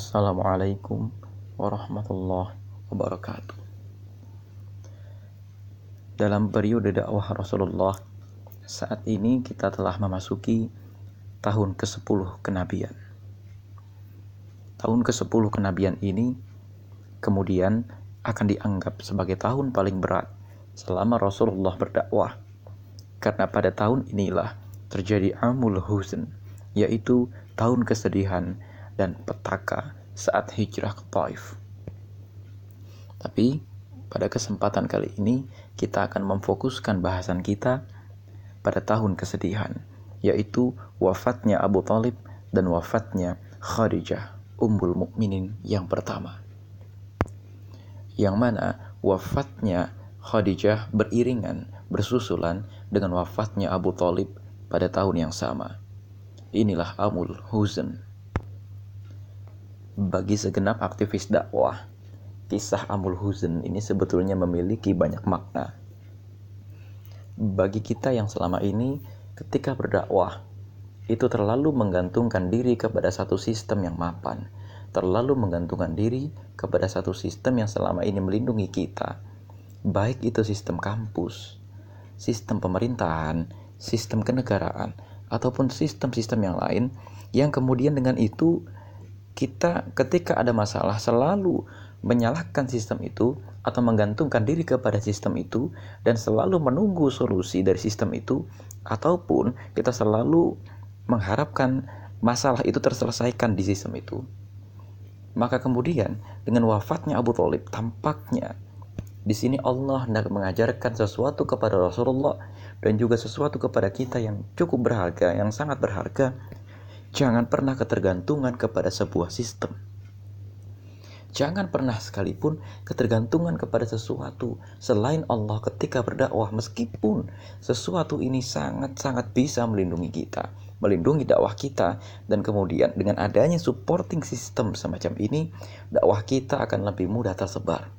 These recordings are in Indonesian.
Assalamualaikum warahmatullahi wabarakatuh. Dalam periode dakwah Rasulullah, saat ini kita telah memasuki tahun ke-10 kenabian. Tahun ke-10 kenabian ini kemudian akan dianggap sebagai tahun paling berat selama Rasulullah berdakwah. Karena pada tahun inilah terjadi Amul Huzn, yaitu tahun kesedihan dan petaka saat hijrah ke Taif. Tapi pada kesempatan kali ini kita akan memfokuskan bahasan kita pada tahun kesedihan, yaitu wafatnya Abu Talib dan wafatnya Khadijah, umbul mukminin yang pertama. Yang mana wafatnya Khadijah beriringan, bersusulan dengan wafatnya Abu Talib pada tahun yang sama. Inilah Amul Huzn. Bagi segenap aktivis dakwah, kisah Amul Huzn ini sebetulnya memiliki banyak makna. Bagi kita yang selama ini ketika berdakwah itu terlalu menggantungkan diri kepada satu sistem yang mapan, terlalu menggantungkan diri kepada satu sistem yang selama ini melindungi kita, baik itu sistem kampus, sistem pemerintahan, sistem kenegaraan, ataupun sistem-sistem yang lain, yang kemudian dengan itu kita ketika ada masalah selalu menyalahkan sistem itu atau menggantungkan diri kepada sistem itu dan selalu menunggu solusi dari sistem itu ataupun kita selalu mengharapkan masalah itu terselesaikan di sistem itu. Maka kemudian dengan wafatnya Abu Thalib tampaknya di sini Allah hendak mengajarkan sesuatu kepada Rasulullah dan juga sesuatu kepada kita yang cukup berharga, yang sangat berharga. Jangan pernah ketergantungan kepada sebuah sistem Jangan pernah sekalipun ketergantungan kepada sesuatu selain Allah ketika berdakwah meskipun sesuatu ini sangat-sangat bisa melindungi kita, melindungi dakwah kita dan kemudian dengan adanya supporting system semacam ini dakwah kita akan lebih mudah tersebar.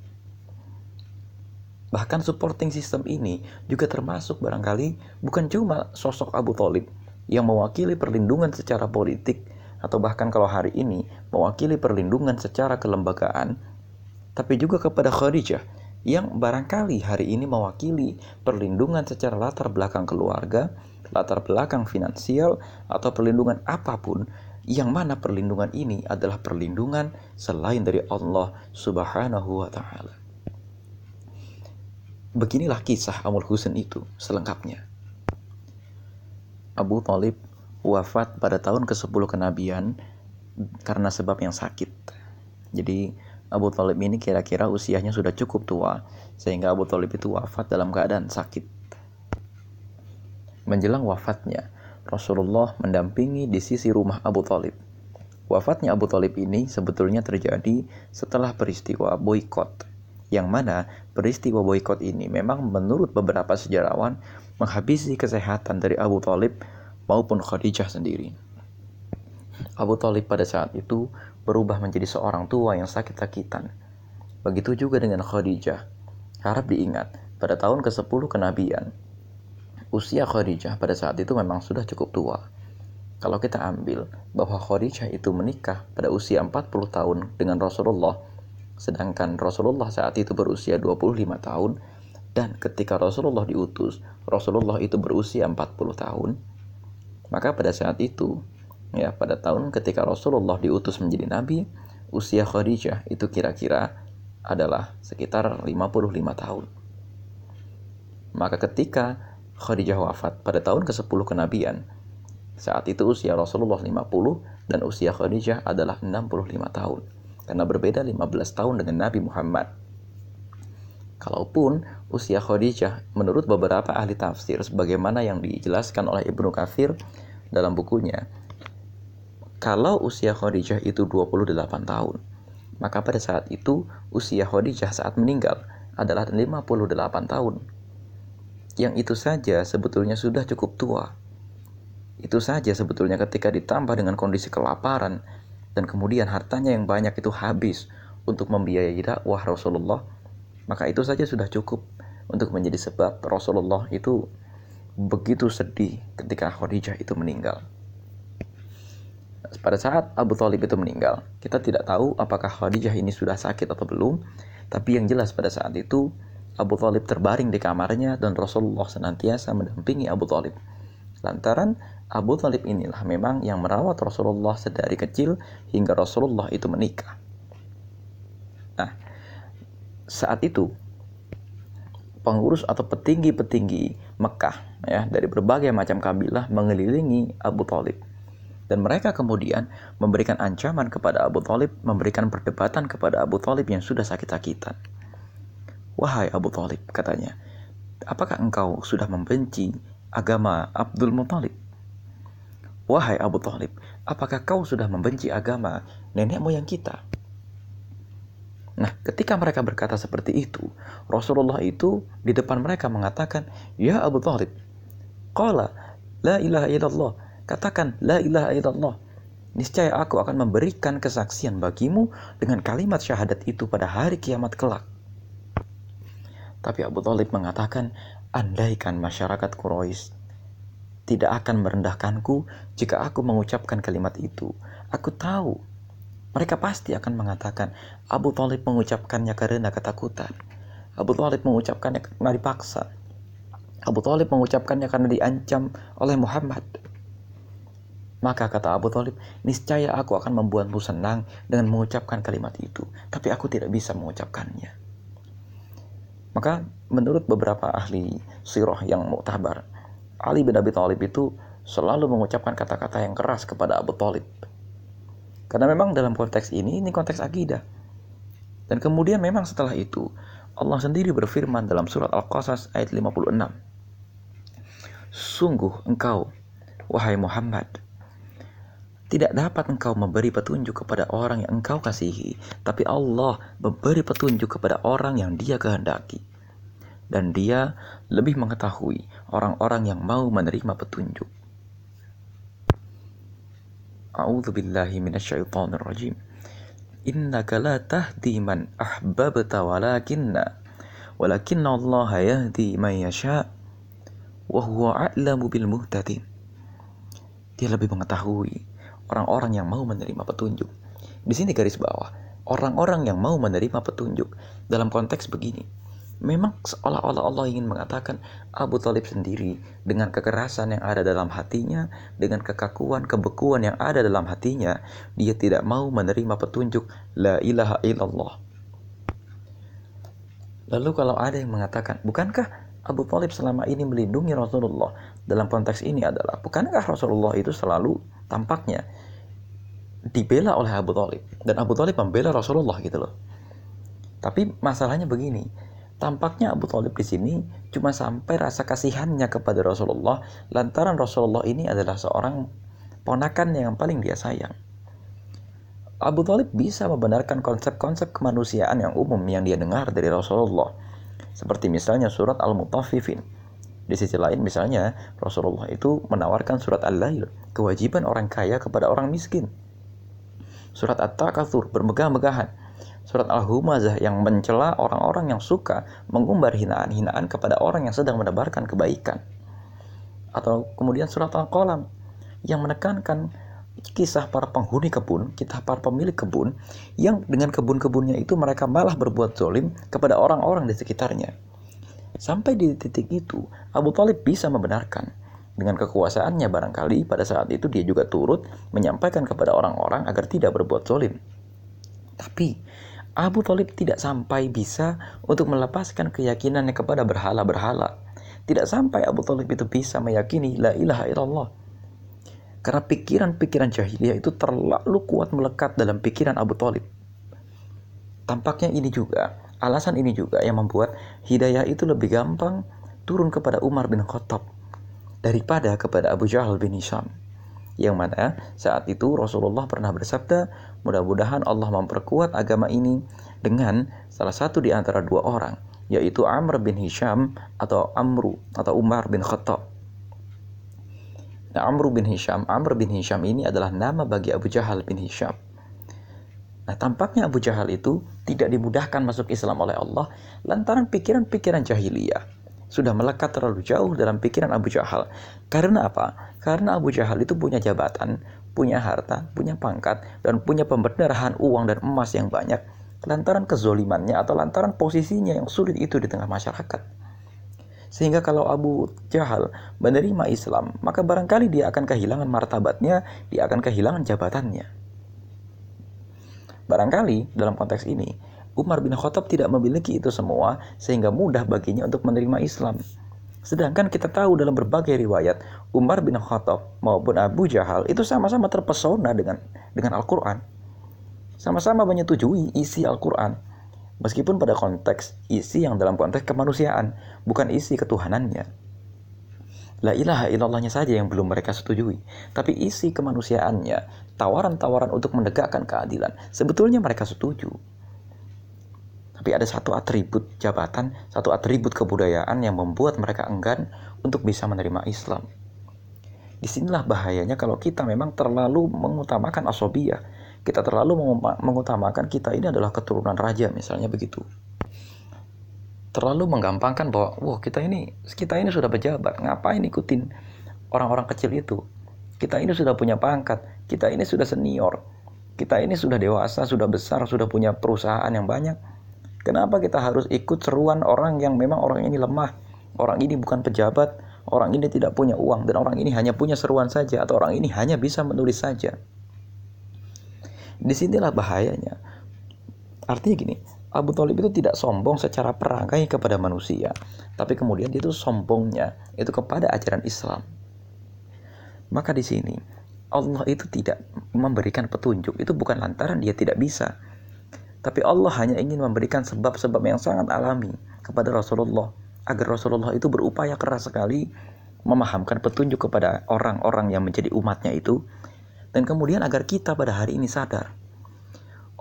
Bahkan supporting system ini juga termasuk barangkali bukan cuma sosok Abu Talib yang mewakili perlindungan secara politik atau bahkan kalau hari ini mewakili perlindungan secara kelembagaan, tapi juga kepada Khadijah yang barangkali hari ini mewakili perlindungan secara latar belakang keluarga, latar belakang finansial, atau perlindungan apa pun, yang mana perlindungan ini adalah perlindungan selain dari Allah Subhanahu wa Ta'ala. Beginilah kisah Amul Husain itu selengkapnya. Abu Talib wafat pada tahun ke-10 kenabian karena sebab yang sakit. Jadi Abu Talib ini kira-kira usianya sudah cukup tua sehingga Abu Talib itu wafat dalam keadaan sakit. Menjelang wafatnya, Rasulullah mendampingi di sisi rumah Abu Talib. Wafatnya Abu Talib ini sebetulnya terjadi setelah peristiwa boykot, yang mana peristiwa boykot ini memang menurut beberapa sejarawan menghabisi kesehatan dari Abu Talib maupun Khadijah sendiri. Abu Talib pada saat itu berubah menjadi seorang tua yang sakit-sakitan. Begitu juga dengan Khadijah. Harap diingat, pada tahun ke-10 kenabian, usia Khadijah pada saat itu memang sudah cukup tua. Kalau kita ambil bahwa Khadijah itu menikah pada usia 40 tahun dengan Rasulullah, sedangkan Rasulullah saat itu berusia 25 tahun, dan ketika Rasulullah diutus, Rasulullah itu berusia 40 tahun, maka pada saat itu, ya pada tahun ketika Rasulullah diutus menjadi nabi, usia Khadijah itu kira-kira adalah sekitar 55 tahun. Maka ketika Khadijah wafat pada tahun ke-10 kenabian, saat itu usia Rasulullah 50 dan usia Khadijah adalah 65 tahun. Karena berbeda 15 tahun dengan Nabi Muhammad. Kalaupun usia Khadijah menurut beberapa ahli tafsir sebagaimana yang dijelaskan oleh Ibnu Katsir dalam bukunya, kalau usia Khadijah itu 28 tahun, maka pada saat itu usia Khadijah saat meninggal adalah 58 tahun. Yang itu saja sebetulnya sudah cukup tua. Itu saja sebetulnya ketika ditambah dengan kondisi kelaparan dan kemudian hartanya yang banyak itu habis untuk membiayai dakwah Rasulullah maka itu saja sudah cukup untuk menjadi sebab Rasulullah itu begitu sedih ketika Khadijah itu meninggal. pada saat Abu Talib itu meninggal, kita tidak tahu apakah Khadijah ini sudah sakit atau belum, tapi yang jelas pada saat itu Abu Talib terbaring di kamarnya dan Rasulullah senantiasa mendampingi Abu Talib. Lantaran Abu Talib inilah memang yang merawat Rasulullah sedari kecil hingga Rasulullah itu menikah. Saat itu pengurus atau petinggi-petinggi Mekah ya dari berbagai macam kabilah mengelilingi Abu Talib dan mereka kemudian memberikan ancaman kepada Abu Talib, memberikan perdebatan kepada Abu Talib yang sudah sakit-sakitan. Wahai Abu Talib, katanya, apakah engkau sudah membenci agama Abdul Muthalib? Wahai Abu Talib, apakah kau sudah membenci agama nenek moyang kita? Nah, ketika mereka berkata seperti itu, Rasulullah itu di depan mereka mengatakan, Ya Abu Talib, Qala, La ilaha illallah, Katakan, La ilaha illallah. Niscaya aku akan memberikan kesaksian bagimu dengan kalimat syahadat itu pada hari kiamat kelak. Tapi Abu Talib mengatakan, andaikan masyarakat Quraisy tidak akan merendahkanku jika aku mengucapkan kalimat itu. Aku tahu mereka pasti akan mengatakan Abu Talib mengucapkannya karena ketakutan. Abu Talib mengucapkannya karena dipaksa. Abu Talib mengucapkannya karena diancam oleh Muhammad. Maka kata Abu Talib, niscaya aku akan membuatmu senang dengan mengucapkan kalimat itu. Tapi aku tidak bisa mengucapkannya. Maka menurut beberapa ahli sirah yang muktabar, Ali bin Abi Thalib itu selalu mengucapkan kata-kata yang keras kepada Abu Talib. Karena memang dalam konteks ini, ini konteks akidah. Dan kemudian memang setelah itu, Allah sendiri berfirman dalam surat Al-Qasas ayat 56. Sungguh engkau, wahai Muhammad, tidak dapat engkau memberi petunjuk kepada orang yang engkau kasihi, tapi Allah memberi petunjuk kepada orang yang Dia kehendaki. Dan Dia lebih mengetahui orang-orang yang mau menerima petunjuk. A'udzu billahi minasyaitonir rajim. Innaka la tahdi man ahbabta walakinna walakinna Allah yahdi man yasha wa huwa a'lamu bil muhtadin. Dia lebih mengetahui orang-orang yang mau menerima petunjuk. Di sini garis bawah, orang-orang yang mau menerima petunjuk dalam konteks begini. Memang seolah-olah Allah ingin mengatakan Abu Talib sendiri dengan kekerasan yang ada dalam hatinya, dengan kekakuan, kebekuan yang ada dalam hatinya, dia tidak mau menerima petunjuk La ilaha illallah. Lalu kalau ada yang mengatakan, bukankah Abu Talib selama ini melindungi Rasulullah? Dalam konteks ini adalah, bukankah Rasulullah itu selalu tampaknya dibela oleh Abu Talib dan Abu Talib membela Rasulullah gitu loh. Tapi masalahnya begini, tampaknya Abu Talib di sini cuma sampai rasa kasihannya kepada Rasulullah lantaran Rasulullah ini adalah seorang ponakan yang paling dia sayang. Abu Talib bisa membenarkan konsep-konsep kemanusiaan yang umum yang dia dengar dari Rasulullah. Seperti misalnya surat Al-Mutaffifin di sisi lain misalnya Rasulullah itu menawarkan surat Al-Lail, kewajiban orang kaya kepada orang miskin. Surat At-Takatsur, bermegah-megahan. Surat Al-Humazah yang mencela orang-orang yang suka mengumbar hinaan-hinaan kepada orang yang sedang menebarkan kebaikan. Atau kemudian surat Al-Qalam yang menekankan kisah para penghuni kebun, kita para pemilik kebun, yang dengan kebun-kebunnya itu mereka malah berbuat zolim kepada orang-orang di sekitarnya. Sampai di titik itu, Abu Talib bisa membenarkan. Dengan kekuasaannya barangkali pada saat itu dia juga turut menyampaikan kepada orang-orang agar tidak berbuat zolim. Tapi Abu Talib tidak sampai bisa untuk melepaskan keyakinannya kepada berhala-berhala. Tidak sampai Abu Talib itu bisa meyakini la ilaha illallah. Karena pikiran-pikiran jahiliyah itu terlalu kuat melekat dalam pikiran Abu Talib. Tampaknya ini juga Alasan ini juga yang membuat hidayah itu lebih gampang turun kepada Umar bin Khattab daripada kepada Abu Jahal bin Hisham. Yang mana saat itu Rasulullah pernah bersabda, mudah-mudahan Allah memperkuat agama ini dengan salah satu di antara dua orang, yaitu Amr bin Hisham atau Amru atau Umar bin Khattab. Nah, Amr bin Hisham, Amr bin Hisham ini adalah nama bagi Abu Jahal bin Hisham. Nah, tampaknya Abu Jahal itu tidak dimudahkan masuk Islam oleh Allah lantaran pikiran-pikiran jahiliyah sudah melekat terlalu jauh dalam pikiran Abu Jahal. Karena apa? Karena Abu Jahal itu punya jabatan, punya harta, punya pangkat, dan punya pemberdarahan uang dan emas yang banyak lantaran kezolimannya atau lantaran posisinya yang sulit itu di tengah masyarakat. Sehingga kalau Abu Jahal menerima Islam, maka barangkali dia akan kehilangan martabatnya, dia akan kehilangan jabatannya. Barangkali dalam konteks ini, Umar bin Khattab tidak memiliki itu semua sehingga mudah baginya untuk menerima Islam. Sedangkan kita tahu dalam berbagai riwayat Umar bin Khattab maupun Abu Jahal itu sama-sama terpesona dengan dengan Al-Qur'an. Sama-sama menyetujui isi Al-Qur'an. Meskipun pada konteks isi yang dalam konteks kemanusiaan, bukan isi ketuhanannya. La ilaha illallahnya saja yang belum mereka setujui. Tapi isi kemanusiaannya, tawaran-tawaran untuk menegakkan keadilan, sebetulnya mereka setuju. Tapi ada satu atribut jabatan, satu atribut kebudayaan yang membuat mereka enggan untuk bisa menerima Islam. Di sinilah bahayanya kalau kita memang terlalu mengutamakan asobiyah. Kita terlalu mengutamakan kita ini adalah keturunan raja misalnya begitu. Terlalu menggampangkan bahwa wah kita ini kita ini sudah pejabat, ngapain ikutin orang-orang kecil itu? Kita ini sudah punya pangkat, kita ini sudah senior, kita ini sudah dewasa, sudah besar, sudah punya perusahaan yang banyak Kenapa kita harus ikut seruan orang yang memang orang ini lemah? Orang ini bukan pejabat, orang ini tidak punya uang, dan orang ini hanya punya seruan saja, atau orang ini hanya bisa menulis saja. Di sinilah bahayanya. Artinya gini, Abu Talib itu tidak sombong secara perangai kepada manusia, tapi kemudian dia itu sombongnya itu kepada ajaran Islam. Maka di sini Allah itu tidak memberikan petunjuk, itu bukan lantaran dia tidak bisa, tapi Allah hanya ingin memberikan sebab-sebab yang sangat alami kepada Rasulullah agar Rasulullah itu berupaya keras sekali memahamkan petunjuk kepada orang-orang yang menjadi umatnya itu dan kemudian agar kita pada hari ini sadar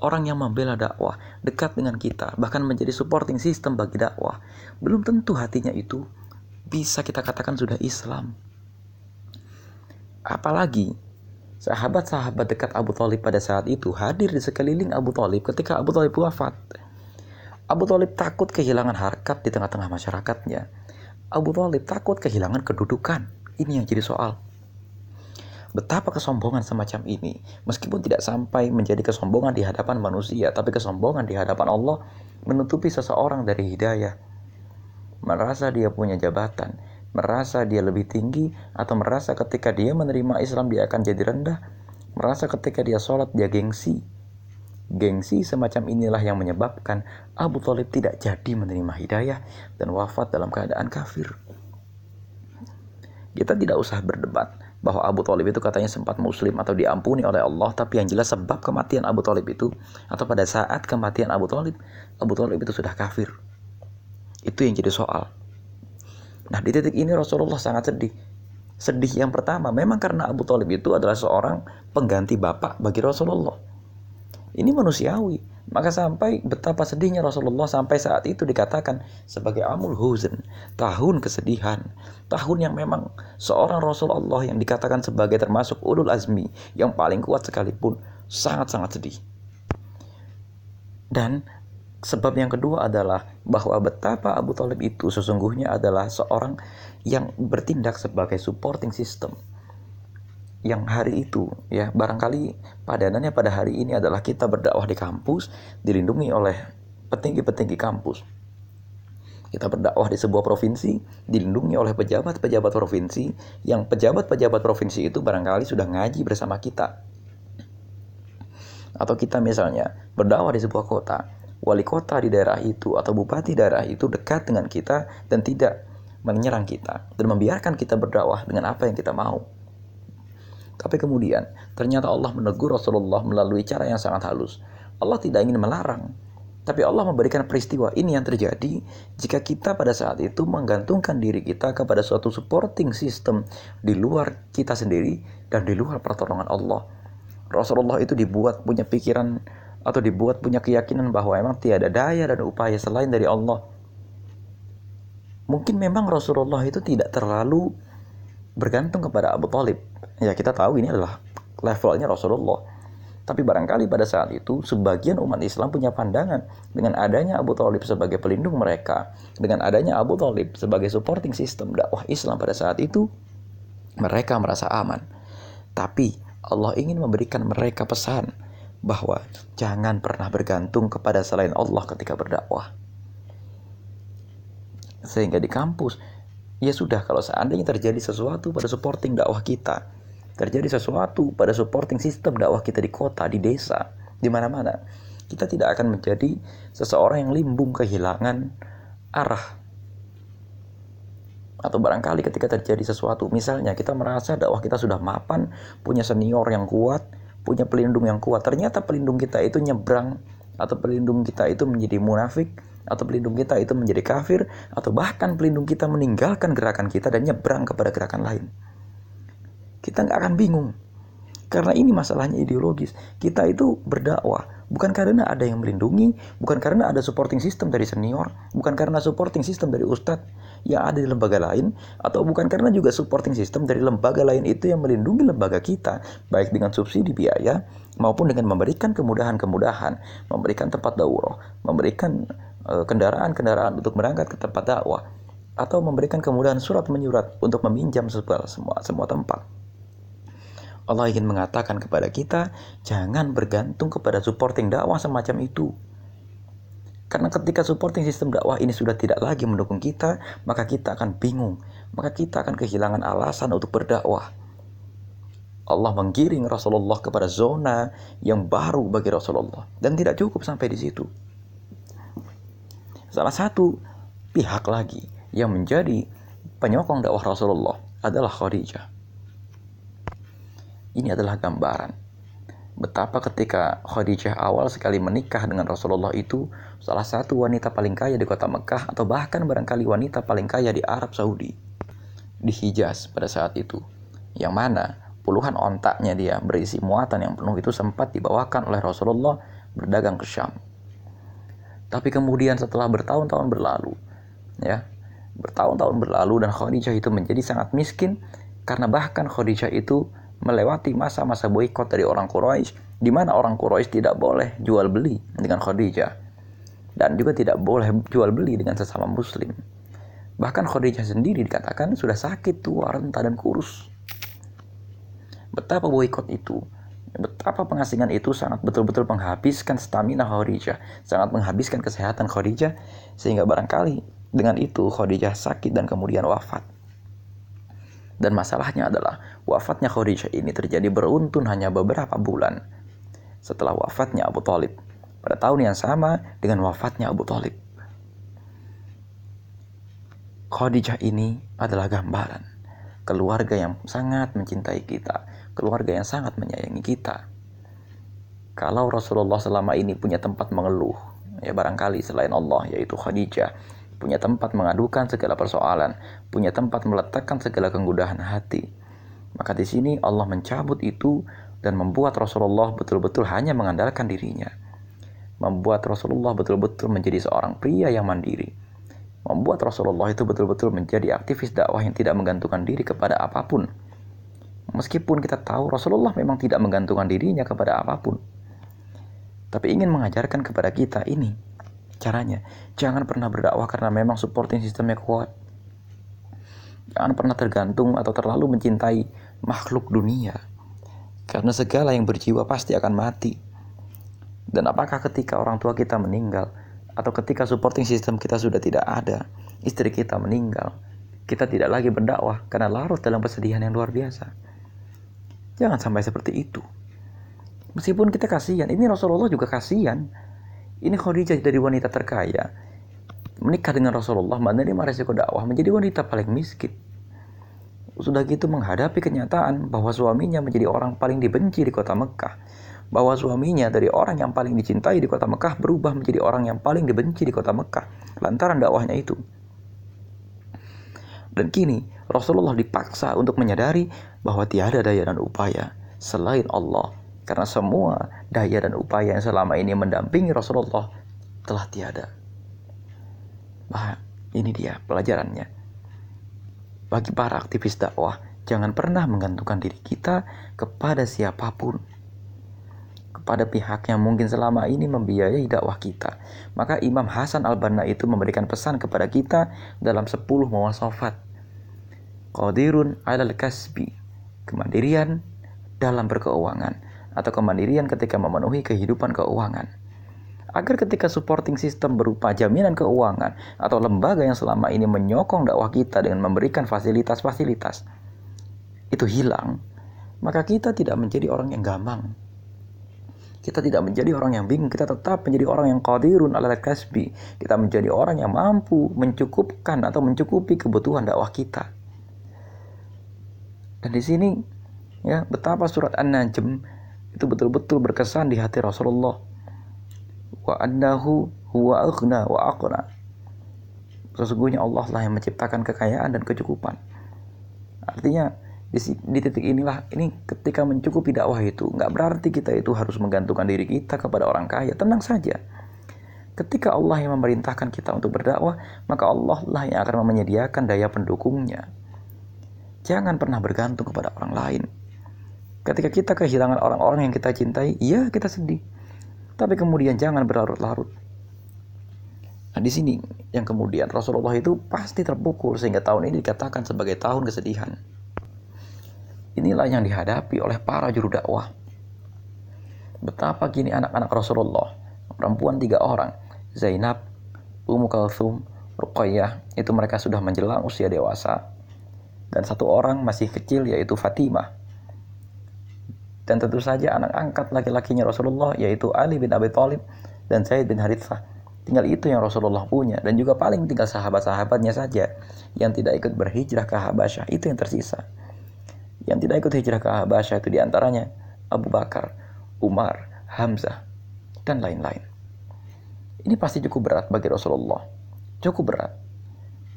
orang yang membela dakwah dekat dengan kita bahkan menjadi supporting system bagi dakwah belum tentu hatinya itu bisa kita katakan sudah Islam. Apalagi Sahabat-sahabat dekat Abu Talib pada saat itu hadir di sekeliling Abu Talib ketika Abu Talib wafat. Abu Talib takut kehilangan harkat di tengah-tengah masyarakatnya. Abu Talib takut kehilangan kedudukan. Ini yang jadi soal. Betapa kesombongan semacam ini, meskipun tidak sampai menjadi kesombongan di hadapan manusia, tapi kesombongan di hadapan Allah menutupi seseorang dari hidayah. Merasa dia punya jabatan, merasa dia lebih tinggi atau merasa ketika dia menerima Islam dia akan jadi rendah? Merasa ketika dia sholat dia gengsi? Gengsi semacam inilah yang menyebabkan Abu Talib tidak jadi menerima hidayah dan wafat dalam keadaan kafir. Kita tidak usah berdebat bahwa Abu Talib itu katanya sempat muslim atau diampuni oleh Allah tapi yang jelas sebab kematian Abu Talib itu atau pada saat kematian Abu Talib Abu Talib itu sudah kafir. Itu yang jadi soal Nah di titik ini Rasulullah sangat sedih. Sedih yang pertama memang karena Abu Talib itu adalah seorang pengganti bapak bagi Rasulullah. Ini manusiawi. Maka sampai betapa sedihnya Rasulullah sampai saat itu dikatakan sebagai amul huzn, tahun kesedihan, tahun yang memang seorang Rasulullah yang dikatakan sebagai termasuk ulul azmi yang paling kuat sekalipun sangat-sangat sedih. Dan Sebab yang kedua adalah bahwa betapa Abu Talib itu sesungguhnya adalah seorang yang bertindak sebagai supporting system. Yang hari itu ya barangkali padanannya pada hari ini adalah kita berdakwah di kampus dilindungi oleh petinggi-petinggi kampus. Kita berdakwah di sebuah provinsi dilindungi oleh pejabat-pejabat provinsi yang pejabat-pejabat provinsi itu barangkali sudah ngaji bersama kita. Atau kita misalnya berdakwah di sebuah kota wali kota di daerah itu atau bupati daerah itu dekat dengan kita dan tidak menyerang kita dan membiarkan kita berdakwah dengan apa yang kita mau. Tapi kemudian ternyata Allah menegur Rasulullah melalui cara yang sangat halus. Allah tidak ingin melarang, tapi Allah memberikan peristiwa ini yang terjadi jika kita pada saat itu menggantungkan diri kita kepada suatu supporting system di luar kita sendiri dan di luar pertolongan Allah. Rasulullah itu dibuat punya pikiran atau dibuat punya keyakinan bahwa memang tiada daya dan upaya selain dari Allah. Mungkin memang Rasulullah itu tidak terlalu bergantung kepada Abu Talib. Ya kita tahu ini adalah levelnya Rasulullah. Tapi barangkali pada saat itu sebagian umat Islam punya pandangan dengan adanya Abu Talib sebagai pelindung mereka, dengan adanya Abu Talib sebagai supporting system dakwah Islam pada saat itu, mereka merasa aman. Tapi Allah ingin memberikan mereka pesan bahwa jangan pernah bergantung kepada selain Allah ketika berdakwah. Sehingga di kampus, ya sudah kalau seandainya terjadi sesuatu pada supporting dakwah kita, terjadi sesuatu pada supporting sistem dakwah kita di kota, di desa, di mana-mana, kita tidak akan menjadi seseorang yang limbung kehilangan arah atau barangkali ketika terjadi sesuatu misalnya kita merasa dakwah kita sudah mapan punya senior yang kuat punya pelindung yang kuat. Ternyata pelindung kita itu nyebrang atau pelindung kita itu menjadi munafik atau pelindung kita itu menjadi kafir atau bahkan pelindung kita meninggalkan gerakan kita dan nyebrang kepada gerakan lain. Kita nggak akan bingung. Karena ini masalahnya ideologis. Kita itu berdakwah bukan karena ada yang melindungi, bukan karena ada supporting system dari senior, bukan karena supporting system dari ustadz yang ada di lembaga lain, atau bukan karena juga supporting system dari lembaga lain itu yang melindungi lembaga kita, baik dengan subsidi biaya maupun dengan memberikan kemudahan-kemudahan, memberikan tempat daurah, memberikan eh, kendaraan-kendaraan untuk berangkat ke tempat dakwah, atau memberikan kemudahan surat menyurat untuk meminjam semua semua tempat. Allah ingin mengatakan kepada kita, jangan bergantung kepada supporting dakwah semacam itu. Karena ketika supporting sistem dakwah ini sudah tidak lagi mendukung kita, maka kita akan bingung, maka kita akan kehilangan alasan untuk berdakwah. Allah menggiring Rasulullah kepada zona yang baru bagi Rasulullah dan tidak cukup sampai di situ. Salah satu pihak lagi yang menjadi penyokong dakwah Rasulullah adalah Khadijah. Ini adalah gambaran. Betapa ketika Khadijah awal sekali menikah dengan Rasulullah itu salah satu wanita paling kaya di kota Mekah atau bahkan barangkali wanita paling kaya di Arab Saudi di Hijaz pada saat itu. Yang mana puluhan ontaknya dia berisi muatan yang penuh itu sempat dibawakan oleh Rasulullah berdagang ke Syam. Tapi kemudian setelah bertahun-tahun berlalu ya bertahun-tahun berlalu dan Khadijah itu menjadi sangat miskin karena bahkan Khadijah itu melewati masa-masa boykot dari orang Quraisy di mana orang Quraisy tidak boleh jual beli dengan Khadijah dan juga tidak boleh jual beli dengan sesama muslim. Bahkan Khadijah sendiri dikatakan sudah sakit, tua, renta dan kurus. Betapa boykot itu, betapa pengasingan itu sangat betul-betul menghabiskan stamina Khadijah, sangat menghabiskan kesehatan Khadijah sehingga barangkali dengan itu Khadijah sakit dan kemudian wafat. Dan masalahnya adalah wafatnya Khadijah ini terjadi beruntun hanya beberapa bulan setelah wafatnya Abu Talib. Pada tahun yang sama dengan wafatnya Abu Talib. Khadijah ini adalah gambaran keluarga yang sangat mencintai kita, keluarga yang sangat menyayangi kita. Kalau Rasulullah selama ini punya tempat mengeluh, ya barangkali selain Allah yaitu Khadijah, punya tempat mengadukan segala persoalan, punya tempat meletakkan segala kemudahan hati. Maka di sini Allah mencabut itu dan membuat Rasulullah betul-betul hanya mengandalkan dirinya. Membuat Rasulullah betul-betul menjadi seorang pria yang mandiri. Membuat Rasulullah itu betul-betul menjadi aktivis dakwah yang tidak menggantungkan diri kepada apa pun. Meskipun kita tahu Rasulullah memang tidak menggantungkan dirinya kepada apa pun. Tapi ingin mengajarkan kepada kita ini, caranya. Jangan pernah berdakwah karena memang supporting sistemnya kuat. Jangan pernah tergantung atau terlalu mencintai makhluk dunia. Karena segala yang berjiwa pasti akan mati. Dan apakah ketika orang tua kita meninggal atau ketika supporting sistem kita sudah tidak ada, istri kita meninggal, kita tidak lagi berdakwah karena larut dalam kesedihan yang luar biasa. Jangan sampai seperti itu. Meskipun kita kasihan, ini Rasulullah juga kasihan ini Khadijah dari wanita terkaya. Menikah dengan Rasulullah menerima resiko dakwah menjadi wanita paling miskin. Sudah gitu menghadapi kenyataan bahwa suaminya menjadi orang paling dibenci di kota Mekah. Bahwa suaminya dari orang yang paling dicintai di kota Mekah berubah menjadi orang yang paling dibenci di kota Mekah. Lantaran dakwahnya itu. Dan kini Rasulullah dipaksa untuk menyadari bahwa tiada daya dan upaya selain Allah karena semua daya dan upaya yang selama ini mendampingi Rasulullah telah tiada. Bah, ini dia pelajarannya. Bagi para aktivis dakwah, jangan pernah menggantungkan diri kita kepada siapa pun. Kepada pihak yang mungkin selama ini membiayai dakwah kita. Maka Imam Hasan al-Banna itu memberikan pesan kepada kita dalam 10 mawasofat. Qadirun alal kasbi. Kemandirian dalam berkeuangan atau kemandirian ketika memenuhi kehidupan keuangan. Agar ketika supporting system berupa jaminan keuangan atau lembaga yang selama ini menyokong dakwah kita dengan memberikan fasilitas-fasilitas itu hilang, maka kita tidak menjadi orang yang gampang. Kita tidak menjadi orang yang bingung, kita tetap menjadi orang yang qadirun ala kasbi. Kita menjadi orang yang mampu mencukupkan atau mencukupi kebutuhan dakwah kita. Dan di sini ya betapa surat An-Najm itu betul-betul berkesan di hati Rasulullah. Wa annahu huwa aghna wa aqna. Sesungguhnya Allah lah yang menciptakan kekayaan dan kecukupan. Artinya di, di titik inilah ini ketika mencukupi dakwah itu nggak berarti kita itu harus menggantungkan diri kita kepada orang kaya tenang saja ketika Allah yang memerintahkan kita untuk berdakwah maka Allah lah yang akan menyediakan daya pendukungnya jangan pernah bergantung kepada orang lain ketika kita kehilangan orang-orang yang kita cintai iya kita sedih tapi kemudian jangan berlarut-larut Nah, di sini yang kemudian Rasulullah itu pasti terpukul sehingga tahun ini dikatakan sebagai tahun kesedihan. Inilah yang dihadapi oleh para juru dakwah. Betapa kini anak-anak Rasulullah, perempuan tiga orang, Zainab, Ummu Kalthum, Ruqayyah, itu mereka sudah menjelang usia dewasa. Dan satu orang masih kecil yaitu Fatimah. Dan tentu saja anak angkat laki-lakinya Rasulullah yaitu Ali bin Abi Thalib dan Zaid bin Harithah. Tinggal itu yang Rasulullah punya dan juga paling tinggal sahabat-sahabatnya saja yang tidak ikut berhijrah ke Habasyah itu yang tersisa. Yang tidak ikut hijrah ke Habasyah itu di antaranya Abu Bakar, Umar, Hamzah, dan lain-lain. Ini pasti cukup berat bagi Rasulullah. Cukup berat.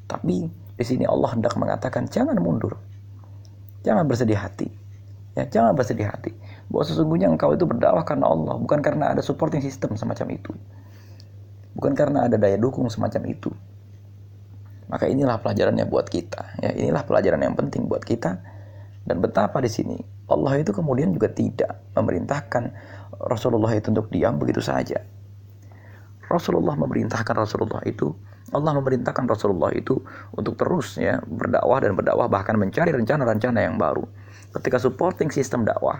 Tapi di sini Allah hendak mengatakan jangan mundur. Jangan bersedih hati. Ya, jangan bersedih hati. Bahwa sesungguhnya engkau itu berdakwah karena Allah, bukan karena ada supporting system semacam itu. Bukan karena ada daya dukung semacam itu. Maka inilah pelajarannya buat kita. Ya, inilah pelajaran yang penting buat kita dan betapa di sini Allah itu kemudian juga tidak memerintahkan Rasulullah itu untuk diam begitu saja. Rasulullah memerintahkan Rasulullah itu Allah memerintahkan Rasulullah itu untuk terus ya berdakwah dan berdakwah bahkan mencari rencana-rencana yang baru. Ketika supporting sistem dakwah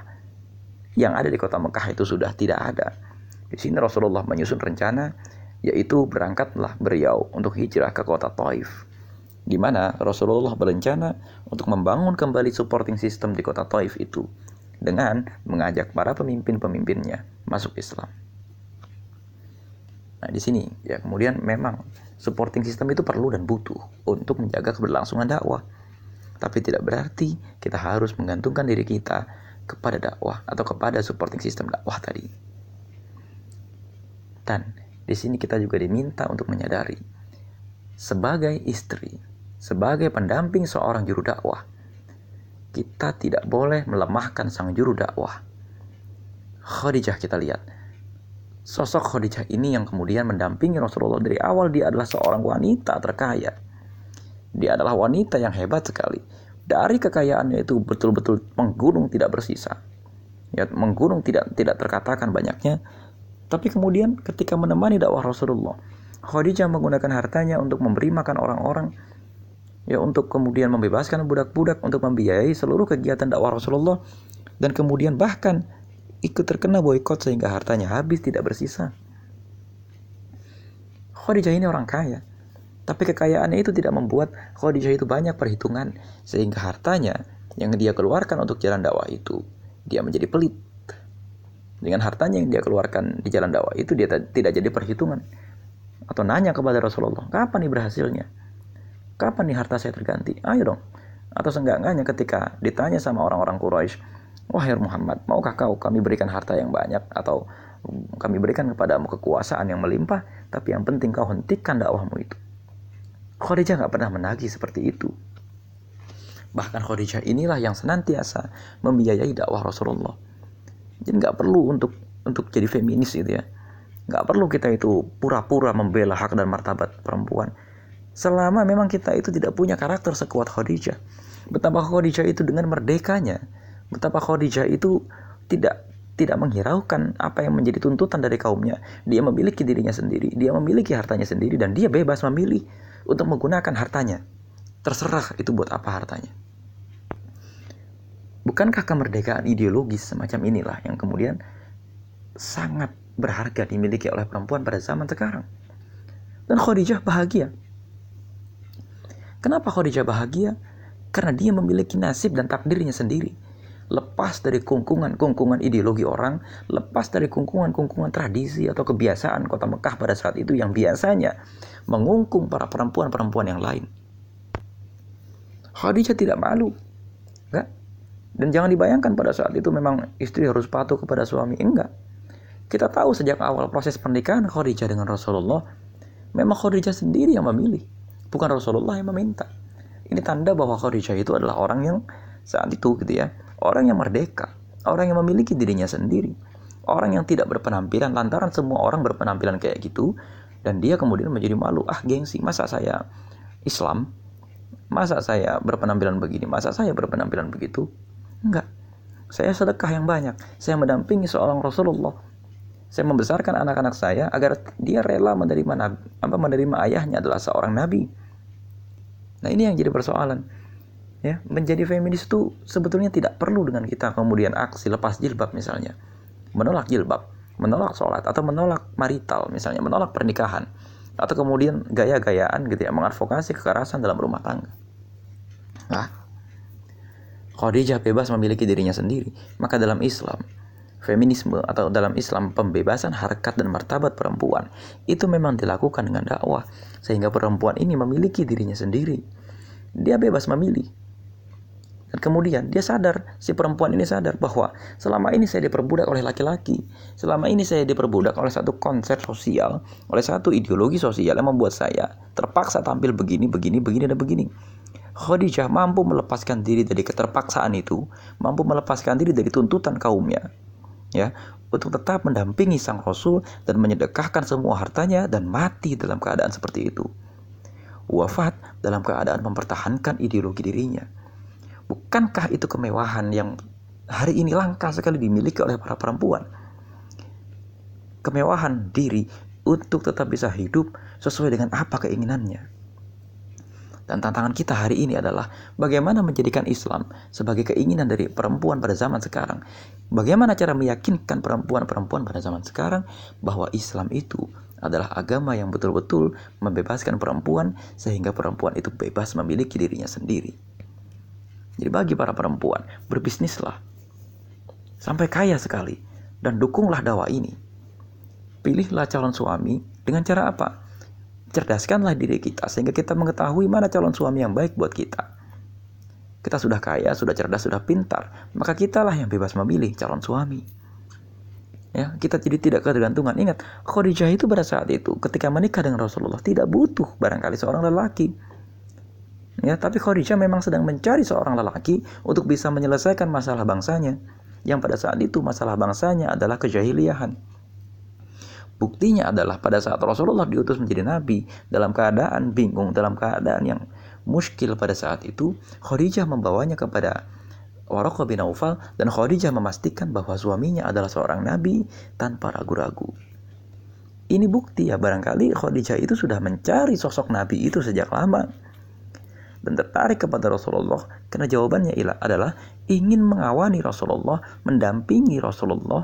yang ada di kota Mekah itu sudah tidak ada. Di sini Rasulullah menyusun rencana yaitu berangkatlah beliau untuk hijrah ke kota Taif di mana Rasulullah berencana untuk membangun kembali supporting system di kota Taif itu dengan mengajak para pemimpin-pemimpinnya masuk Islam. Nah, di sini ya kemudian memang supporting system itu perlu dan butuh untuk menjaga keberlangsungan dakwah. Tapi tidak berarti kita harus menggantungkan diri kita kepada dakwah atau kepada supporting system dakwah tadi. Dan di sini kita juga diminta untuk menyadari sebagai istri sebagai pendamping seorang juru dakwah, kita tidak boleh melemahkan sang juru dakwah. Khadijah kita lihat. Sosok Khadijah ini yang kemudian mendampingi Rasulullah dari awal dia adalah seorang wanita terkaya. Dia adalah wanita yang hebat sekali. Dari kekayaannya itu betul-betul menggunung tidak bersisa. Ya, menggunung tidak tidak terkatakan banyaknya. Tapi kemudian ketika menemani dakwah Rasulullah, Khadijah menggunakan hartanya untuk memberi makan orang-orang ya untuk kemudian membebaskan budak-budak untuk membiayai seluruh kegiatan dakwah Rasulullah dan kemudian bahkan ikut terkena boykot sehingga hartanya habis tidak bersisa. Khadijah ini orang kaya, tapi kekayaannya itu tidak membuat Khadijah itu banyak perhitungan sehingga hartanya yang dia keluarkan untuk jalan dakwah itu dia menjadi pelit. Dengan hartanya yang dia keluarkan di jalan dakwah itu dia tidak jadi perhitungan atau nanya kepada Rasulullah, kapan nih berhasilnya? Kapan nih harta saya terganti? Ayo dong. Atau seenggak-enggaknya ketika ditanya sama orang-orang Quraisy, Wahai Muhammad, maukah kau kami berikan harta yang banyak atau kami berikan kepadamu kekuasaan yang melimpah, tapi yang penting kau hentikan dakwahmu itu. Khadijah nggak pernah menagih seperti itu. Bahkan Khadijah inilah yang senantiasa membiayai dakwah Rasulullah. Jadi nggak perlu untuk untuk jadi feminis gitu ya. Nggak perlu kita itu pura-pura membela hak dan martabat perempuan. Selama memang kita itu tidak punya karakter sekuat Khadijah. Betapa Khadijah itu dengan merdekanya. Betapa Khadijah itu tidak tidak menghiraukan apa yang menjadi tuntutan dari kaumnya. Dia memiliki dirinya sendiri, dia memiliki hartanya sendiri dan dia bebas memilih untuk menggunakan hartanya. Terserah itu buat apa hartanya. Bukankah kemerdekaan ideologis semacam inilah yang kemudian sangat berharga dimiliki oleh perempuan pada zaman sekarang? Dan Khadijah bahagia. Kenapa Khadijah bahagia? Karena dia memiliki nasib dan takdirnya sendiri. Lepas dari kungkungan-kungkungan ideologi orang, lepas dari kungkungan-kungkungan tradisi atau kebiasaan kota Mekah pada saat itu yang biasanya mengungkung para perempuan-perempuan yang lain. Khadijah tidak malu. Enggak. Dan jangan dibayangkan pada saat itu memang istri harus patuh kepada suami. Enggak. Kita tahu sejak awal proses pernikahan Khadijah dengan Rasulullah, memang Khadijah sendiri yang memilih. Bukan Rasulullah yang meminta. Ini tanda bahwa Khadijah itu adalah orang yang saat itu gitu ya. Orang yang merdeka. Orang yang memiliki dirinya sendiri. Orang yang tidak berpenampilan lantaran semua orang berpenampilan kayak gitu. Dan dia kemudian menjadi malu. Ah gengsi, masa saya Islam? Masa saya berpenampilan begini? Masa saya berpenampilan begitu? Enggak. Saya sedekah yang banyak. Saya mendampingi seorang Rasulullah. Saya membesarkan anak-anak saya agar dia rela menerima nabi, apa menerima ayahnya adalah seorang nabi. Nah, ini yang jadi persoalan. Ya, menjadi feminis itu sebetulnya tidak perlu dengan kita kemudian aksi lepas jilbab misalnya. Menolak jilbab, menolak sholat atau menolak marital misalnya, menolak pernikahan atau kemudian gaya-gayaan gitu ya mengadvokasi kekerasan dalam rumah tangga. Nah, Khadijah bebas memiliki dirinya sendiri. Maka dalam Islam, feminisme atau dalam Islam pembebasan harkat dan martabat perempuan itu memang dilakukan dengan dakwah sehingga perempuan ini memiliki dirinya sendiri. Dia bebas memilih. Dan kemudian dia sadar, si perempuan ini sadar bahwa selama ini saya diperbudak oleh laki-laki. Selama ini saya diperbudak oleh satu konsep sosial, oleh satu ideologi sosial yang membuat saya terpaksa tampil begini, begini, begini, dan begini. Khadijah mampu melepaskan diri dari keterpaksaan itu, mampu melepaskan diri dari tuntutan kaumnya, ya, untuk tetap mendampingi sang Rasul dan menyedekahkan semua hartanya dan mati dalam keadaan seperti itu. Wafat dalam keadaan mempertahankan ideologi dirinya. Bukankah itu kemewahan yang hari ini langka sekali dimiliki oleh para perempuan? Kemewahan diri untuk tetap bisa hidup sesuai dengan apa keinginannya. Dan tantangan kita hari ini adalah bagaimana menjadikan Islam sebagai keinginan dari perempuan pada zaman sekarang. Bagaimana cara meyakinkan perempuan-perempuan pada zaman sekarang bahwa Islam itu adalah agama yang betul-betul membebaskan perempuan sehingga perempuan itu bebas memiliki dirinya sendiri. Jadi bagi para perempuan, berbisnislah. Sampai kaya sekali dan dukunglah dakwah ini. Pilihlah calon suami dengan cara apa? cerdaskanlah diri kita sehingga kita mengetahui mana calon suami yang baik buat kita. Kita sudah kaya, sudah cerdas, sudah pintar, maka kitalah yang bebas memilih calon suami. Ya, kita jadi tidak ketergantungan. Ingat, Khadijah itu pada saat itu ketika menikah dengan Rasulullah tidak butuh barangkali seorang lelaki. Ya, tapi Khadijah memang sedang mencari seorang lelaki untuk bisa menyelesaikan masalah bangsanya. Yang pada saat itu masalah bangsanya adalah kejahiliahan. Buktinya adalah pada saat Rasulullah diutus menjadi nabi dalam keadaan bingung, dalam keadaan yang muskil pada saat itu, Khadijah membawanya kepada Waraqah bin Aufal dan Khadijah memastikan bahwa suaminya adalah seorang nabi tanpa ragu-ragu. Ini bukti ya barangkali Khadijah itu sudah mencari sosok nabi itu sejak lama dan tertarik kepada Rasulullah karena jawabannya adalah ingin mengawani Rasulullah, mendampingi Rasulullah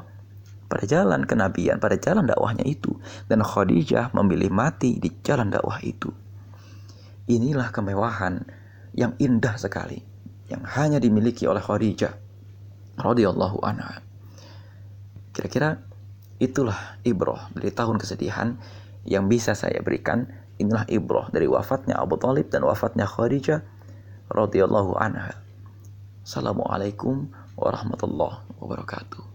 pada jalan kenabian, pada jalan dakwahnya itu. Dan Khadijah memilih mati di jalan dakwah itu. Inilah kemewahan yang indah sekali. Yang hanya dimiliki oleh Khadijah. radhiyallahu anha. Kira-kira itulah ibroh dari tahun kesedihan yang bisa saya berikan. Inilah ibroh dari wafatnya Abu Talib dan wafatnya Khadijah radhiyallahu anha. Assalamualaikum warahmatullahi wabarakatuh.